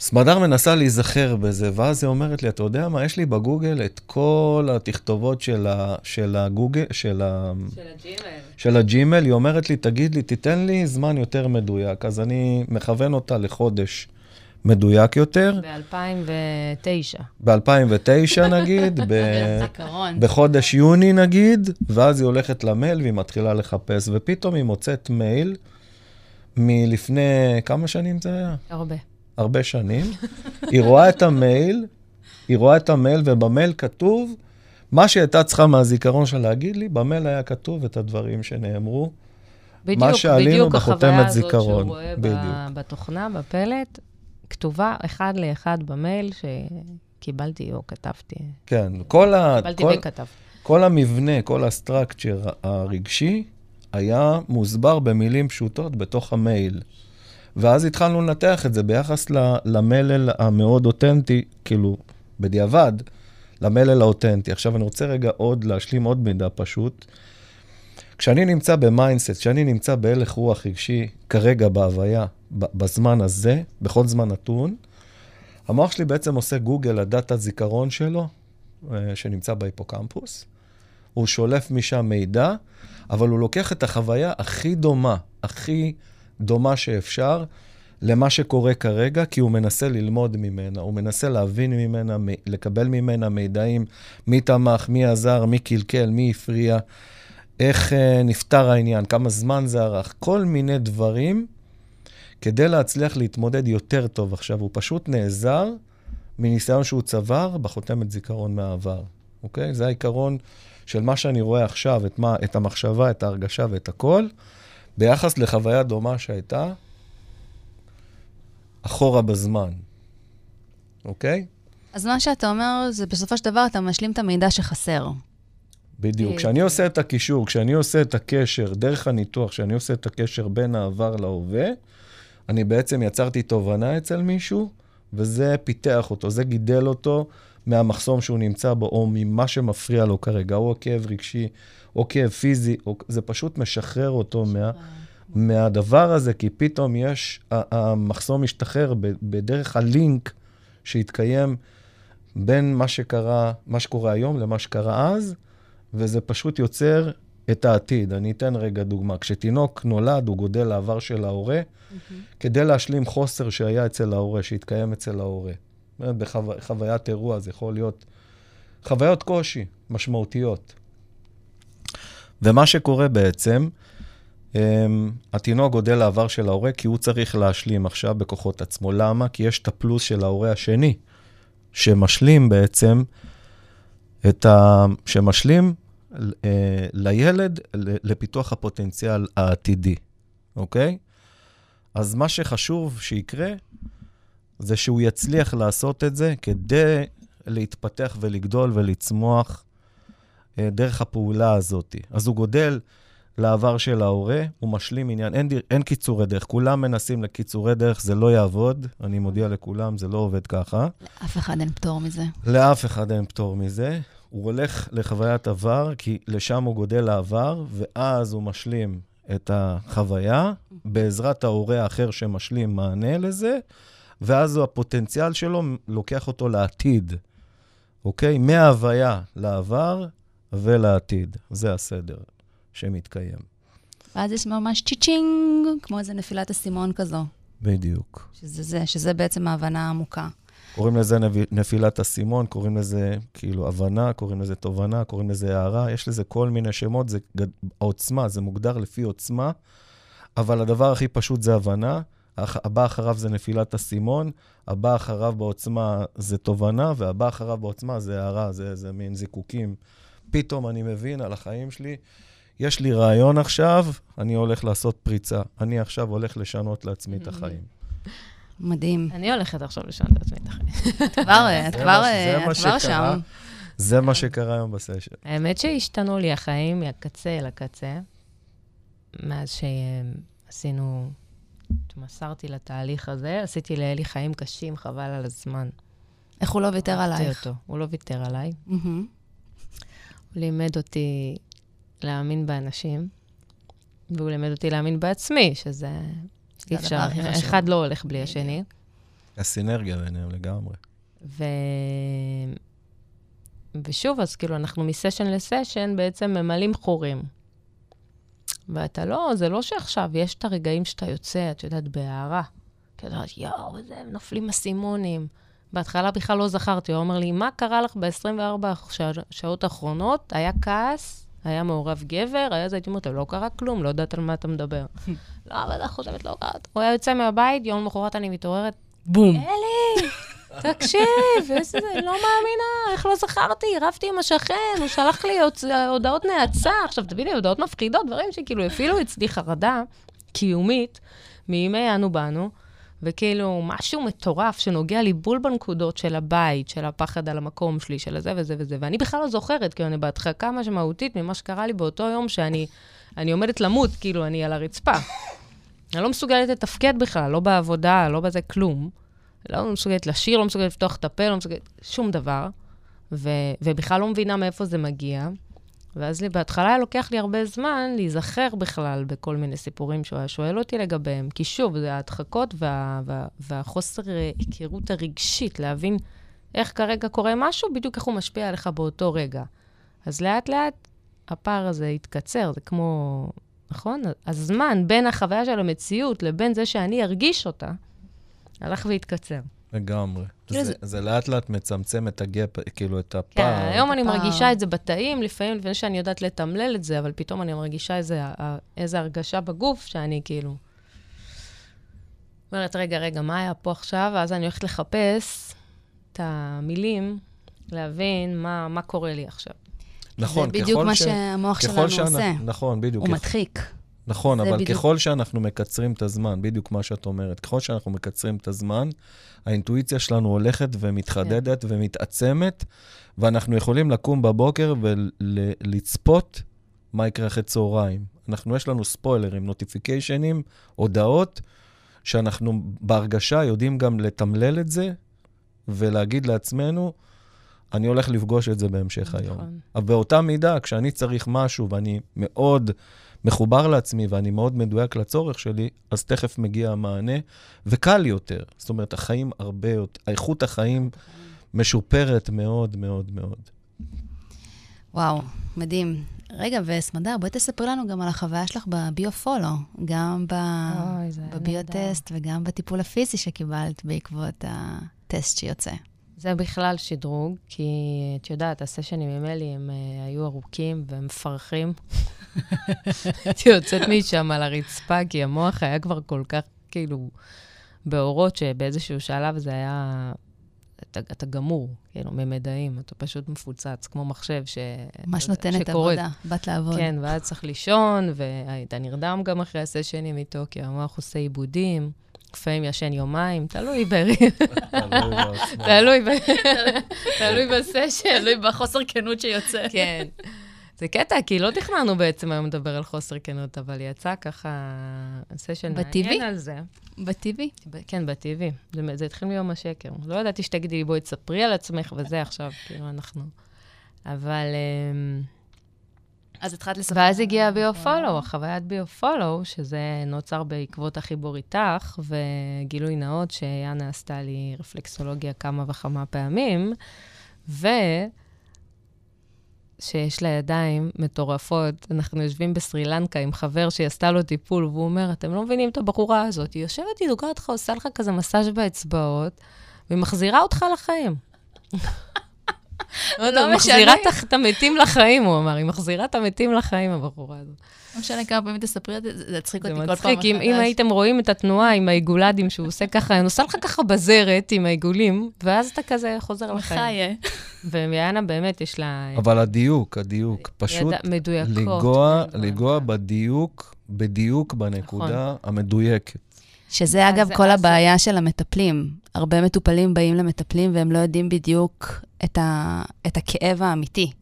סמדר מנסה להיזכר בזה, ואז היא אומרת לי, אתה יודע מה, יש לי בגוגל את כל התכתובות של, ה, של הגוגל, של, ה, של הג'ימל. של הג'ימל, היא אומרת לי, תגיד לי, תיתן לי זמן יותר מדויק. אז אני מכוון אותה לחודש מדויק יותר, ב-2009. ב-2009 נגיד, ב... בחודש יוני נגיד, ואז היא הולכת למייל והיא מתחילה לחפש, ופתאום היא מוצאת מייל מלפני, כמה שנים זה היה? הרבה. הרבה שנים. היא רואה את המייל, היא רואה את המייל, ובמייל כתוב, מה שהייתה צריכה מהזיכרון שלה להגיד לי, במייל היה כתוב את הדברים שנאמרו. בדיוק, שעלינו בדיוק בחותמת החוויה הזאת זיכרון. שהוא רואה בדיוק. בתוכנה, בפלט, כתובה אחד לאחד במייל שקיבלתי או כתבתי. כן, כל, ה, קיבלתי כל, וכתבתי. כל המבנה, כל ה structure הרגשי, היה מוסבר במילים פשוטות בתוך המייל. ואז התחלנו לנתח את זה ביחס למלל המאוד אותנטי, כאילו, בדיעבד, למלל האותנטי. עכשיו, אני רוצה רגע עוד להשלים עוד מידע פשוט. כשאני נמצא ב mindset, כשאני נמצא בהלך רוח רגשי, כרגע בהוויה, בזמן הזה, בכל זמן נתון, המוח שלי בעצם עושה גוגל לדאטה זיכרון שלו, אה, שנמצא בהיפוקמפוס. הוא שולף משם מידע, אבל הוא לוקח את החוויה הכי דומה, הכי דומה שאפשר, למה שקורה כרגע, כי הוא מנסה ללמוד ממנה, הוא מנסה להבין ממנה, לקבל ממנה מידעים, מי תמך, מי עזר, מי קלקל, מי הפריע, איך אה, נפתר העניין, כמה זמן זה ארך, כל מיני דברים כדי להצליח להתמודד יותר טוב. עכשיו, הוא פשוט נעזר מניסיון שהוא צבר בחותמת זיכרון מהעבר, אוקיי? זה העיקרון של מה שאני רואה עכשיו, את, מה, את המחשבה, את ההרגשה ואת הכל, ביחס לחוויה דומה שהייתה אחורה בזמן, אוקיי? אז מה שאתה אומר, זה בסופו של דבר אתה משלים את המידע שחסר. בדיוק. אה, כשאני עושה את הקישור, כשאני עושה את הקשר, דרך הניתוח, כשאני עושה את הקשר בין העבר להווה, אני בעצם יצרתי תובנה אצל מישהו, וזה פיתח אותו, זה גידל אותו מהמחסום שהוא נמצא בו, או ממה שמפריע לו כרגע, או כאב רגשי, או כאב פיזי, או, זה פשוט משחרר אותו מה, מהדבר הזה, כי פתאום יש, המחסום משתחרר בדרך הלינק שהתקיים בין מה שקרה, מה שקורה היום למה שקרה אז, וזה פשוט יוצר את העתיד. אני אתן רגע דוגמה. כשתינוק נולד, הוא גודל לעבר של ההורה, כדי להשלים חוסר שהיה אצל ההורה, שהתקיים אצל ההורה. בחוויית אירוע זה יכול להיות חוויות קושי משמעותיות. ומה שקורה בעצם, um, התינוק גודל לעבר של ההורה, כי הוא צריך להשלים עכשיו בכוחות עצמו. למה? כי יש את הפלוס של ההורה השני, שמשלים בעצם את ה... שמשלים אה, לילד לפיתוח הפוטנציאל העתידי, אוקיי? אז מה שחשוב שיקרה, זה שהוא יצליח לעשות את זה כדי להתפתח ולגדול ולצמוח דרך הפעולה הזאת. אז הוא גודל לעבר של ההורה, הוא משלים עניין, אין, אין קיצורי דרך, כולם מנסים לקיצורי דרך, זה לא יעבוד, אני מודיע לכולם, זה לא עובד ככה. לאף אחד אין פטור מזה. לאף אחד אין פטור מזה. הוא הולך לחוויית עבר, כי לשם הוא גודל לעבר, ואז הוא משלים את החוויה, בעזרת ההורה האחר שמשלים מענה לזה, ואז הפוטנציאל שלו לוקח אותו לעתיד, אוקיי? מההוויה לעבר ולעתיד. זה הסדר שמתקיים. ואז יש ממש צ'יצ'ינג, כמו איזה נפילת אסימון כזו. בדיוק. שזה זה, שזה בעצם ההבנה העמוקה. קוראים לזה נפילת אסימון, קוראים לזה כאילו הבנה, קוראים לזה תובנה, קוראים לזה הערה, יש לזה כל מיני שמות, זה גד... העוצמה, זה מוגדר לפי עוצמה, אבל הדבר הכי פשוט זה הבנה, הבא אחריו זה נפילת אסימון, הבא אחריו בעוצמה זה תובנה, והבא אחריו בעוצמה זה הערה, זה, זה מין זיקוקים. פתאום אני מבין על החיים שלי, יש לי רעיון עכשיו, אני הולך לעשות פריצה. אני עכשיו הולך לשנות לעצמי את החיים. מדהים. אני הולכת עכשיו לשנות את עצמי את החיים. את כבר, את כבר, את מה כבר שקרה. שם. זה מה שקרה היום בסשן. האמת שהשתנו לי החיים מהקצה אל הקצה, מאז שעשינו, מסרתי לתהליך הזה, עשיתי לאלי חיים קשים, חבל על הזמן. איך הוא לא ויתר עלייך? הוא לא ויתר עליי. הוא לימד אותי להאמין באנשים, והוא לימד אותי להאמין בעצמי, שזה אי אפשר. אחד לא הולך בלי השני. הסינרגיה ביניהם לגמרי. ו... ושוב, אז כאילו, אנחנו מסשן לסשן בעצם ממלאים חורים. ואתה לא, זה לא שעכשיו, יש את הרגעים שאתה יוצא, את יודעת, בהערה. כי את יודעת, יואו, זה, נופלים אסימונים. בהתחלה בכלל לא זכרתי, הוא אומר לי, מה קרה לך ב-24 שעות האחרונות? היה כעס, היה מעורב גבר, היה זה, הייתי אומרת, לו, לא קרה כלום, לא יודעת על מה אתה מדבר. לא, אבל את חושבת, לא קרה. הוא היה יוצא מהבית, יום למחרת אני מתעוררת, בום. אלי, תקשיב, איזה, לא מאמינה, איך לא זכרתי, רבתי עם השכן, הוא שלח לי הודעות נאצה. עכשיו, תביני, הודעות מפחידות, דברים שכאילו הפעילו אצלי חרדה קיומית מימי אנו באנו, וכאילו משהו מטורף שנוגע לי בול בנקודות של הבית, של הפחד על המקום שלי, של הזה וזה וזה, ואני בכלל לא זוכרת, כי אני בהדחקה משמעותית ממה שקרה לי באותו יום שאני אני עומדת למות, כאילו, אני על הרצפה. אני לא מסוגלת לתפקד בכלל, לא בעבודה, לא בזה, כלום. לא מסוגלת לשיר, לא מסוגלת לפתוח את הפה, לא מסוגלת שום דבר. ו, ובכלל לא מבינה מאיפה זה מגיע. ואז לי, בהתחלה היה לוקח לי הרבה זמן להיזכר בכלל בכל מיני סיפורים שהוא היה שואל אותי לגביהם. כי שוב, זה ההדחקות וה, וה, והחוסר היכרות הרגשית, להבין איך כרגע קורה משהו, בדיוק איך הוא משפיע עליך באותו רגע. אז לאט-לאט הפער הזה התקצר, זה כמו, נכון? הזמן בין החוויה של המציאות לבין זה שאני ארגיש אותה, הלך והתקצר. לגמרי. כאילו זה, זה לאט לאט מצמצם את הגאפ, כאילו, את כן, הפער. היום אני הפער. מרגישה את זה בתאים, לפעמים לפני שאני יודעת לתמלל את זה, אבל פתאום אני מרגישה איזה, איזה הרגשה בגוף שאני כאילו... אומרת, רגע, רגע, מה היה פה עכשיו? ואז אני הולכת לחפש את המילים, להבין מה, מה קורה לי עכשיו. נכון, זה בדיוק ככל מה ש- שהמוח ככל שלנו שאנחנו- עושה. נכון, בדיוק. הוא ככל- מדחיק. נכון, אבל בדיוק. ככל שאנחנו מקצרים את הזמן, בדיוק מה שאת אומרת, ככל שאנחנו מקצרים את הזמן, האינטואיציה שלנו הולכת ומתחדדת כן. ומתעצמת, ואנחנו יכולים לקום בבוקר ולצפות מה יקרה אחרי צהריים. אנחנו, יש לנו ספוילרים, נוטיפיקיישנים, הודעות, שאנחנו בהרגשה יודעים גם לתמלל את זה ולהגיד לעצמנו, אני הולך לפגוש את זה בהמשך היום. נכון. אבל באותה מידה, כשאני צריך משהו ואני מאוד מחובר לעצמי ואני מאוד מדויק לצורך שלי, אז תכף מגיע המענה, וקל יותר. זאת אומרת, החיים הרבה יותר, איכות החיים משופרת מאוד מאוד מאוד. וואו, מדהים. רגע, וסמדר, בואי תספרי לנו גם על החוויה שלך בביו-פולו, גם ב... אוי, בביו-טסט וגם בטיפול הפיזי שקיבלת בעקבות הטסט שיוצא. זה בכלל שדרוג, כי את יודעת, הסשנים עם אלי הם uh, היו ארוכים והם מפרכים. הייתי יוצאת משם על הרצפה, כי המוח היה כבר כל כך, כאילו, באורות, שבאיזשהו שלב זה היה... אתה, אתה גמור, כאילו, ממדעים, אתה פשוט מפוצץ, כמו מחשב ש... ממש אתה יודע, נותנת שקורס. עבודה, באת לעבוד. כן, ואז צריך לישון, והיית נרדם גם אחרי הסשנים איתו, כי המוח עושה עיבודים, לפעמים ישן יומיים, תלוי ברי, תלוי ב- תלוי בסשן. תלוי בחוסר כנות שיוצא. כן. זה קטע, כי לא תכננו בעצם היום לדבר על חוסר כנות, אבל יצא ככה סשן בטבעי? מעניין על זה. בטיבי? ב- כן, בטבעי. זה, זה התחיל מיום השקר. לא ידעתי שתגידי לי, בואי תספרי על עצמך וזה עכשיו, כאילו, אנחנו... אבל... אמ, אז התחלת לספר. ואז הגיע הביו-פולו, החוויית ביו-פולו, שזה נוצר בעקבות החיבור איתך, וגילוי נאות שיאנה עשתה לי רפלקסולוגיה כמה וכמה פעמים, ו... שיש לה ידיים מטורפות. אנחנו יושבים בסרי לנקה עם חבר שהיא עשתה לו טיפול, והוא אומר, אתם לא מבינים את הבחורה הזאת, היא יושבת, היא דוגרת אותך, עושה לך כזה מסאז' באצבעות, והיא מחזירה אותך לחיים. לא לא היא מחזירה משנה. את- המתים לחיים, הוא אמר, היא מחזירה את המתים לחיים, הבחורה הזאת. לא משנה כמה פעמים תספרי את זה, זה יצחיק זה אותי כל פעם מצחיק, אם. הייתם רואים את התנועה עם העיגולדים שהוא עושה ככה, אני עושה לך ככה בזרת עם העיגולים, ואז אתה כזה חוזר לחיים. חיה. ומיאנה באמת יש לה... אבל הדיוק, הדיוק, פשוט מדויקות. לגוע. בדיוק, בדיוק בנקודה המדויקת. שזה אגב אז- כל אז- הבעיה של המטפלים. הרבה מטופלים באים למטפלים והם לא יודעים בדיוק את, ה... את הכאב האמיתי.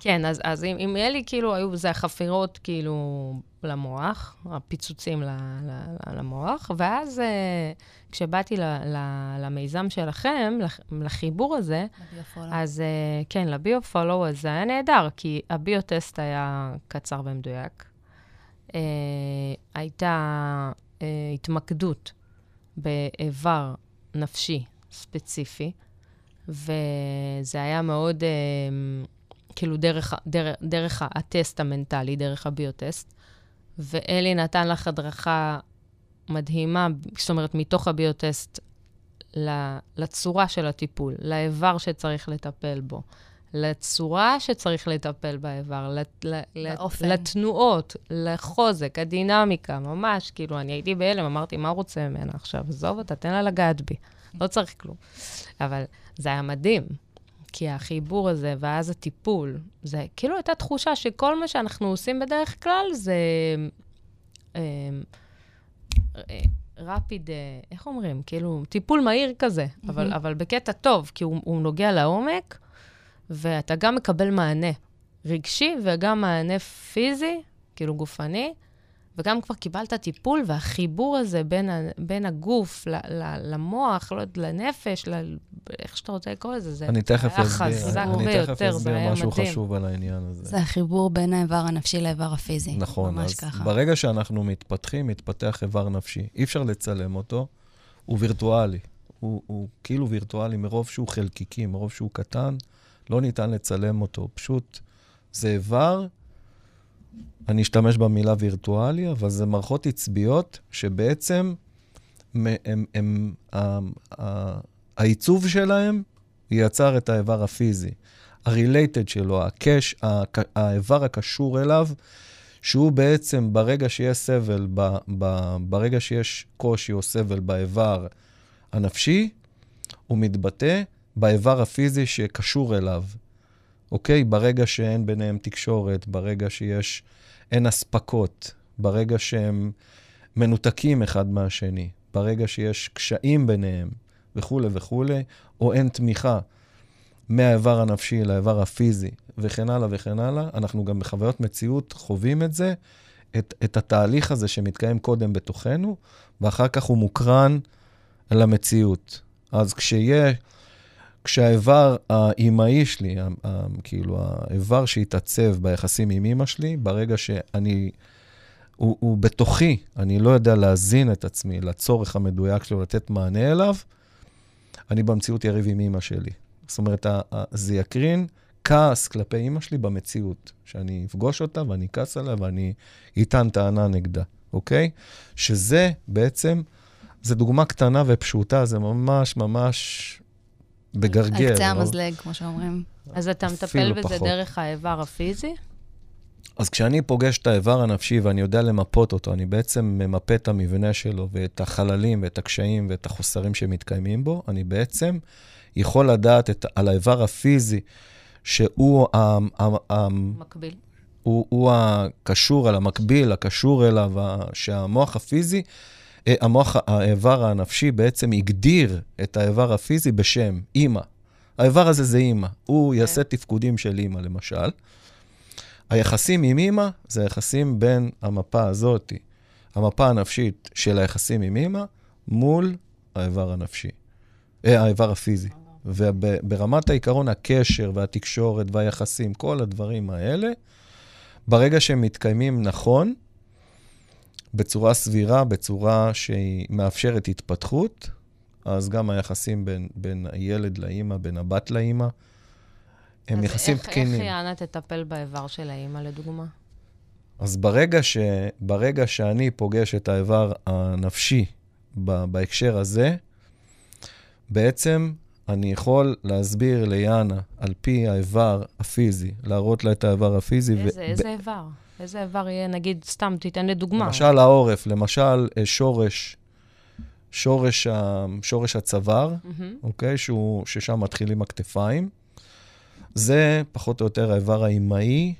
כן, אז, אז עם, עם אלי, כאילו, היו, זה החפירות, כאילו, למוח, הפיצוצים ל, ל, ל, למוח, ואז אה, כשבאתי ל, ל, למיזם שלכם, לח, לחיבור הזה, אז אה, כן, לביו-פולו, אז זה היה נהדר, כי הביו-טסט היה קצר ומדויק. אה, הייתה אה, התמקדות באיבר נפשי ספציפי, וזה היה מאוד, אה, כאילו, דרך, דרך, דרך הטסט המנטלי, דרך הביו-טסט. ואלי נתן לך הדרכה מדהימה, זאת אומרת, מתוך הביו-טסט לצורה של הטיפול, לאיבר שצריך לטפל בו, לצורה שצריך לטפל באיבר, לת- לאופן. לתנועות, לחוזק, הדינמיקה, ממש, כאילו, אני הייתי בהלם, אמרתי, מה הוא רוצה ממנה עכשיו? עזוב אותה, תן לה לגעת בי, לא צריך כלום. אבל זה היה מדהים, כי החיבור הזה, ואז הטיפול, זה כאילו הייתה תחושה שכל מה שאנחנו עושים בדרך כלל זה... רפיד, איך אומרים? כאילו, טיפול מהיר כזה, אבל, אבל בקטע טוב, כי הוא, הוא נוגע לעומק, ואתה גם מקבל מענה רגשי וגם מענה פיזי, כאילו גופני, וגם כבר קיבלת טיפול, והחיבור הזה בין, ה, בין הגוף ל, ל, למוח, לא, לנפש, ל, איך שאתה רוצה לקרוא לזה, זה אני תכף היה חזק אני ביותר, תכף זה היה אסביר משהו מדהים. חשוב על העניין הזה. זה החיבור בין האיבר הנפשי לאיבר הפיזי. נכון, ממש אז ככה. ברגע שאנחנו מתפתחים, מתפתח איבר נפשי. אי אפשר לצלם אותו, הוא וירטואלי. הוא, הוא כאילו וירטואלי מרוב שהוא חלקיקי, מרוב שהוא קטן, לא ניתן לצלם אותו. פשוט זה איבר, אני אשתמש במילה וירטואלי, אבל זה מערכות עצביות שבעצם הם, הם, הם, ה- ה- העיצוב שלהם יצר את האיבר הפיזי. ה-related שלו, הקש, הק- האיבר הקשור אליו, שהוא בעצם, ברגע שיש סבל, ב, ב, ברגע שיש קושי או סבל באיבר הנפשי, הוא מתבטא באיבר הפיזי שקשור אליו. אוקיי? ברגע שאין ביניהם תקשורת, ברגע שיש, אין אספקות, ברגע שהם מנותקים אחד מהשני, ברגע שיש קשיים ביניהם וכולי וכולי, או אין תמיכה מהאיבר הנפשי לאיבר הפיזי וכן הלאה וכן הלאה, אנחנו גם בחוויות מציאות חווים את זה, את, את התהליך הזה שמתקיים קודם בתוכנו, ואחר כך הוא מוקרן למציאות. אז כשיהיה, כשהאיבר האימהי שלי, כאילו האיבר שהתעצב ביחסים עם אימא שלי, ברגע שאני, הוא, הוא בתוכי, אני לא יודע להזין את עצמי לצורך המדויק שלו, לתת מענה אליו, אני במציאות יריב עם אימא שלי. זאת אומרת, זה יקרין כעס כלפי אימא שלי במציאות, שאני אפגוש אותה ואני אכעס עליה ואני אטען טענה נגדה, אוקיי? שזה בעצם, זו דוגמה קטנה ופשוטה, זה ממש ממש בגרגר. על קצה? המזלג, כמו שאומרים. אז אתה מטפל בזה פחות. דרך האיבר הפיזי? אז כשאני פוגש את האיבר הנפשי ואני יודע למפות אותו, אני בעצם ממפה את המבנה שלו ואת החללים ואת הקשיים ואת החוסרים שמתקיימים בו, אני בעצם יכול לדעת את, על האיבר הפיזי, שהוא ה, ה, ה, מקביל. הוא, הוא הקשור, על המקביל, הקשור אליו, שהמוח הפיזי, המוח, האיבר הנפשי בעצם הגדיר את האיבר הפיזי בשם אימא. האיבר הזה זה אימא. הוא יעשה תפקודים של אימא, למשל. היחסים עם אימא זה היחסים בין המפה הזאת, המפה הנפשית של היחסים עם אימא, מול האיבר הנפשי, אה, האיבר הפיזי. וברמת העיקרון, הקשר והתקשורת והיחסים, כל הדברים האלה, ברגע שהם מתקיימים נכון, בצורה סבירה, בצורה שהיא מאפשרת התפתחות, אז גם היחסים בין, בין הילד לאימא, בין הבת לאימא, הם אז יחסים איך, תקינים. איך יאנה תטפל באיבר של האימא, לדוגמה? אז ברגע, ש, ברגע שאני פוגש את האיבר הנפשי ב, בהקשר הזה, בעצם אני יכול להסביר ליאנה, על פי האיבר הפיזי, להראות לה את האיבר הפיזי. איזה, ו- איזה איבר? איזה איבר יהיה, נגיד, סתם, תיתן לי דוגמה. למשל העורף, למשל אה, שורש, שורש, ה, שורש הצוואר, מהמם. אוקיי? שהוא, ששם מתחילים הכתפיים. זה פחות או יותר האיבר האימהי,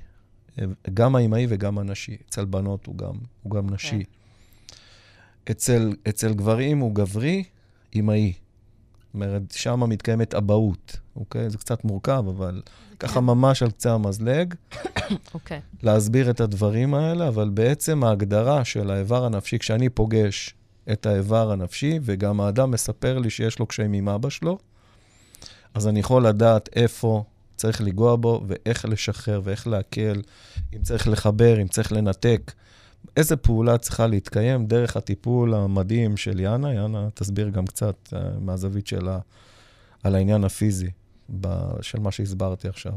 אה, גם האימהי וגם הנשי. אצל בנות הוא גם, הוא גם נשי. אצל, אצל גברים הוא גברי, אימהי. זאת אומרת, שם מתקיימת אבהות, אוקיי? זה קצת מורכב, אבל ככה ממש על קצה המזלג. אוקיי. להסביר את הדברים האלה, אבל בעצם ההגדרה של האיבר הנפשי, כשאני פוגש את האיבר הנפשי, וגם האדם מספר לי שיש לו קשיים עם אבא שלו, אז אני יכול לדעת איפה צריך לנגוע בו, ואיך לשחרר, ואיך להקל, אם צריך לחבר, אם צריך לנתק. איזה פעולה צריכה להתקיים דרך הטיפול המדהים של יאנה. יאנה, תסביר גם קצת uh, מהזווית שלה על העניין הפיזי של מה שהסברתי עכשיו.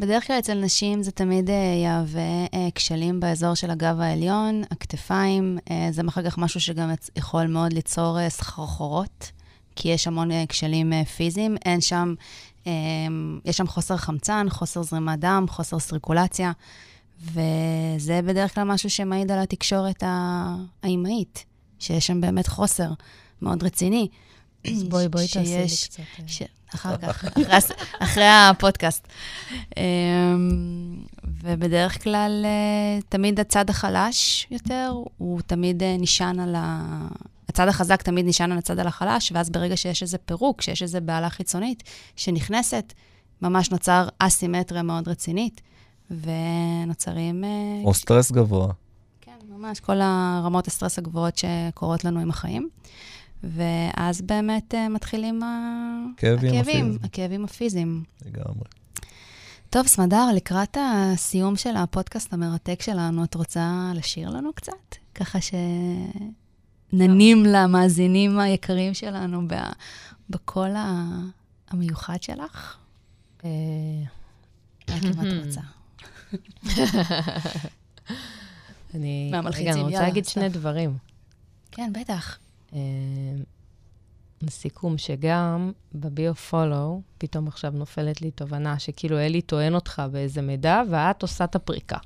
בדרך כלל אצל נשים זה תמיד אה, יהווה אה, כשלים באזור של הגב העליון, הכתפיים. אה, זה אחר כך משהו שגם יכול מאוד ליצור סחרחורות, כי יש המון כשלים פיזיים. אין שם, אה, יש שם חוסר חמצן, חוסר זרימת דם, חוסר סריקולציה, וזה בדרך כלל משהו שמעיד על התקשורת האימהית, שיש שם באמת חוסר מאוד רציני. אז בואי, בואי תעשי לי שיש- קצת. אה, ש... אחר כך, אחרי, הפודקאסט. אמ, ובדרך כלל, אה, תמיד הצד החלש יותר, הוא תמיד אה, נשען על ה... הצד החזק תמיד נשען על הצד על החלש, ואז ברגע שיש איזה פירוק, שיש איזה בעלה חיצונית שנכנסת, ממש נוצר אסימטריה מאוד רצינית, ונוצרים... או סטרס גבוה. כן, ממש כל הרמות הסטרס הגבוהות שקורות לנו עם החיים. ואז באמת אה, מתחילים הכאבים, הפיזיים. הכאבים הפיזיים. לגמרי. טוב, סמדר, לקראת הסיום של הפודקאסט המרתק שלנו, את רוצה לשיר לנו קצת? ככה שננים למאזינים היקרים שלנו בקול המיוחד שלך? אה, רק אם את רוצה. אני... מהמלחיצים, אני רוצה להגיד. שני דברים. כן, בטח. אה, לסיכום, שגם בביו פולו, פתאום עכשיו נופלת לי תובנה שכאילו אלי טוען אותך באיזה מידע, ואת עושה את הפריקה.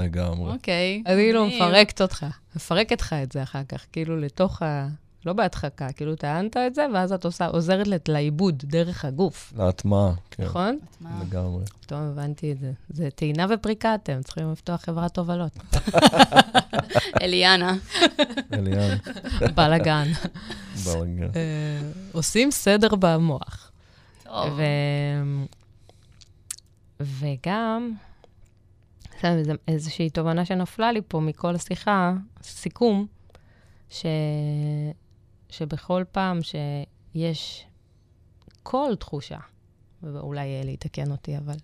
לגמרי. אוקיי. אני כאילו מפרקת אותך, מפרקת לך את זה אחר כך, כאילו לתוך ה... לא בהדחקה, כאילו טענת את זה, ואז את עושה, עוזרת לת- לעיבוד דרך הגוף, להטמעה, כן. נכון? לגמרי. פתאום הבנתי את זה. זה טעינה ופריקה, אתם צריכים לפתוח חברת תובלות. אליאנה. אליאן, בלאגן. בלגן. אה, עושים סדר במוח. טוב. ו... וגם, איזושהי תובנה שנפלה לי פה מכל השיחה, סיכום, ש... שבכל פעם שיש כל תחושה, ואולי אלי יתקן אותי, אבל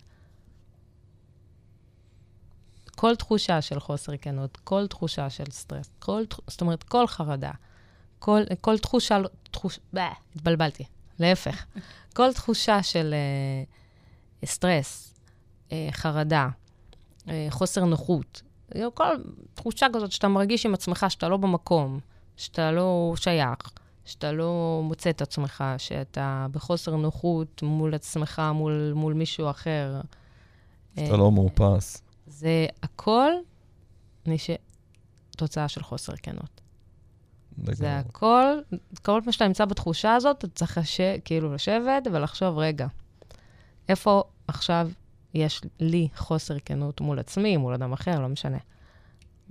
כל תחושה של חוסר כנות, כל תחושה של סטרס, כל, זאת אומרת, כל חרדה, כל, כל תחושה, תחוש... בה, התבלבלתי, להפך. כל תחושה של uh, סטרס, uh, חרדה, uh, חוסר נוחות, כל תחושה כזאת שאתה מרגיש עם עצמך שאתה לא במקום, שאתה לא שייך, שאתה לא מוצא את עצמך, שאתה בחוסר נוחות מול עצמך, מול, מול מישהו אחר. אתה לא מאופס. זה הכל נש... תוצאה של חוסר כנות. זה לגמרי. הכל, כל פעם שאתה נמצא בתחושה הזאת, אתה צריך לש... כאילו לשבת ולחשוב, רגע, איפה עכשיו יש לי חוסר כנות מול עצמי, מול אדם אחר, לא משנה.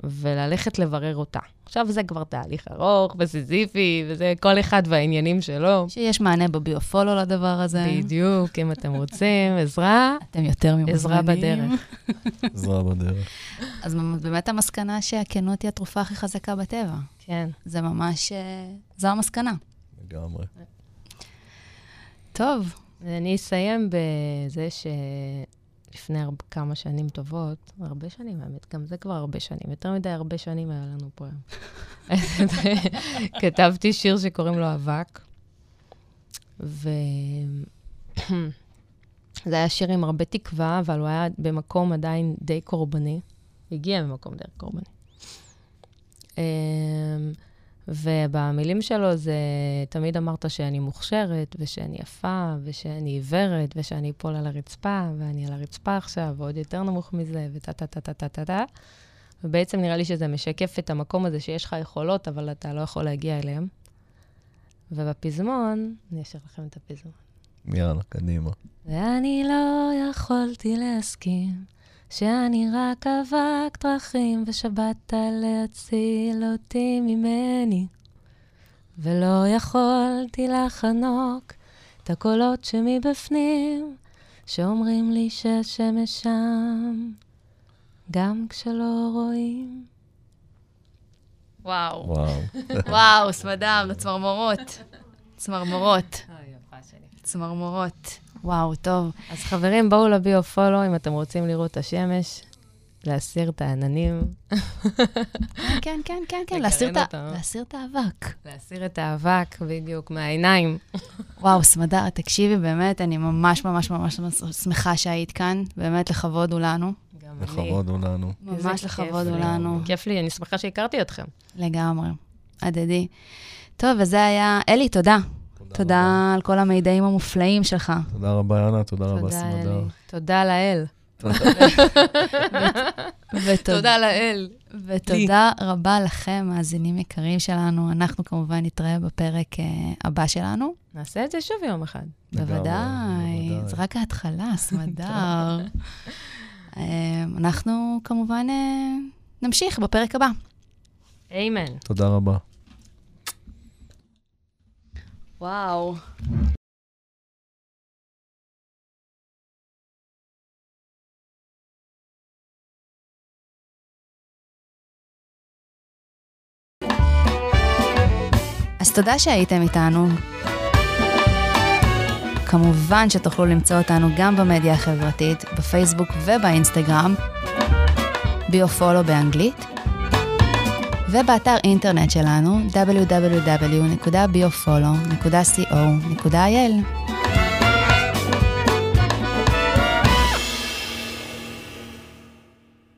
וללכת לברר אותה. עכשיו זה כבר תהליך ארוך וסיזיפי, וזה כל אחד והעניינים שלו. שיש מענה בביו-פולו לדבר הזה. בדיוק, אם אתם רוצים עזרה, אתם יותר ממוזמנים. עזרה בדרך. עזרה בדרך. אז באמת המסקנה שהכנות היא התרופה הכי חזקה בטבע. כן. זה ממש, אה, זו המסקנה. לגמרי. טוב, ואני אסיים בזה שלפני הרבה, כמה שנים טובות, הרבה שנים האמת, גם זה כבר הרבה שנים, יותר מדי הרבה שנים היה לנו פה היום. כתבתי שיר שקוראים לו אבק, ו... זה היה שיר עם הרבה תקווה, אבל הוא היה במקום עדיין די קורבני. הגיע ממקום די קורבני. אמ, ובמילים שלו זה, תמיד אמרת שאני מוכשרת, ושאני יפה, ושאני עיוורת, ושאני אפול על הרצפה, ואני על הרצפה עכשיו, ועוד יותר נמוך מזה, וטה-טה-טה-טה-טה-טה. ובעצם נראה לי שזה משקף את המקום הזה שיש לך יכולות, אבל אתה לא יכול להגיע אליהם. ובפזמון, אני אשאיר לכם את הפזמון. יאללה, קדימה. ואני לא יכולתי להסכים שאני רק אבק דרכים ושבאת להציל אותי ממני. ולא יכולתי לחנוק את הקולות שמבפנים שאומרים לי שהשמש שם, גם כשלא רואים. וואו. וואו. וואו, סמדר, צמרמורות. צמרמורות. צמרמורות. וואו, טוב. אז חברים, בואו לביו פולו אם אתם רוצים לראות את השמש, להסיר את העננים, כן, כן, כן, כן, להסיר את האבק. להסיר את האבק בדיוק מהעיניים. וואו, סמדר, תקשיבי, באמת, אני ממש ממש ממש שמחה שהיית כאן. באמת, לכבוד הוא לנו. לכבוד הוא לנו. ממש לכבוד הוא לי. לנו. כיף לי, אני שמחה שהכרתי אתכם. לגמרי. הדדי. טוב, וזה היה... אלי, תודה. תודה על כל המידעים המופלאים שלך. תודה רבה, יאנה, תודה רבה, תודה, סמדר. אלי. תודה לאל. ותודה לאל. ותודה רבה לכם, מאזינים יקרים שלנו. אנחנו כמובן נתראה בפרק אה, הבא שלנו. נעשה את זה שוב יום אחד. בוודאי. זה רק ההתחלה, סמדר. אה, אנחנו כמובן אה, נמשיך בפרק הבא. איימן. תודה רבה. וואו. אז תודה שהייתם איתנו. כמובן שתוכלו למצוא אותנו גם במדיה החברתית, בפייסבוק ובאינסטגרם, ביופולו באנגלית, ובאתר אינטרנט שלנו www.biofolo.co.il.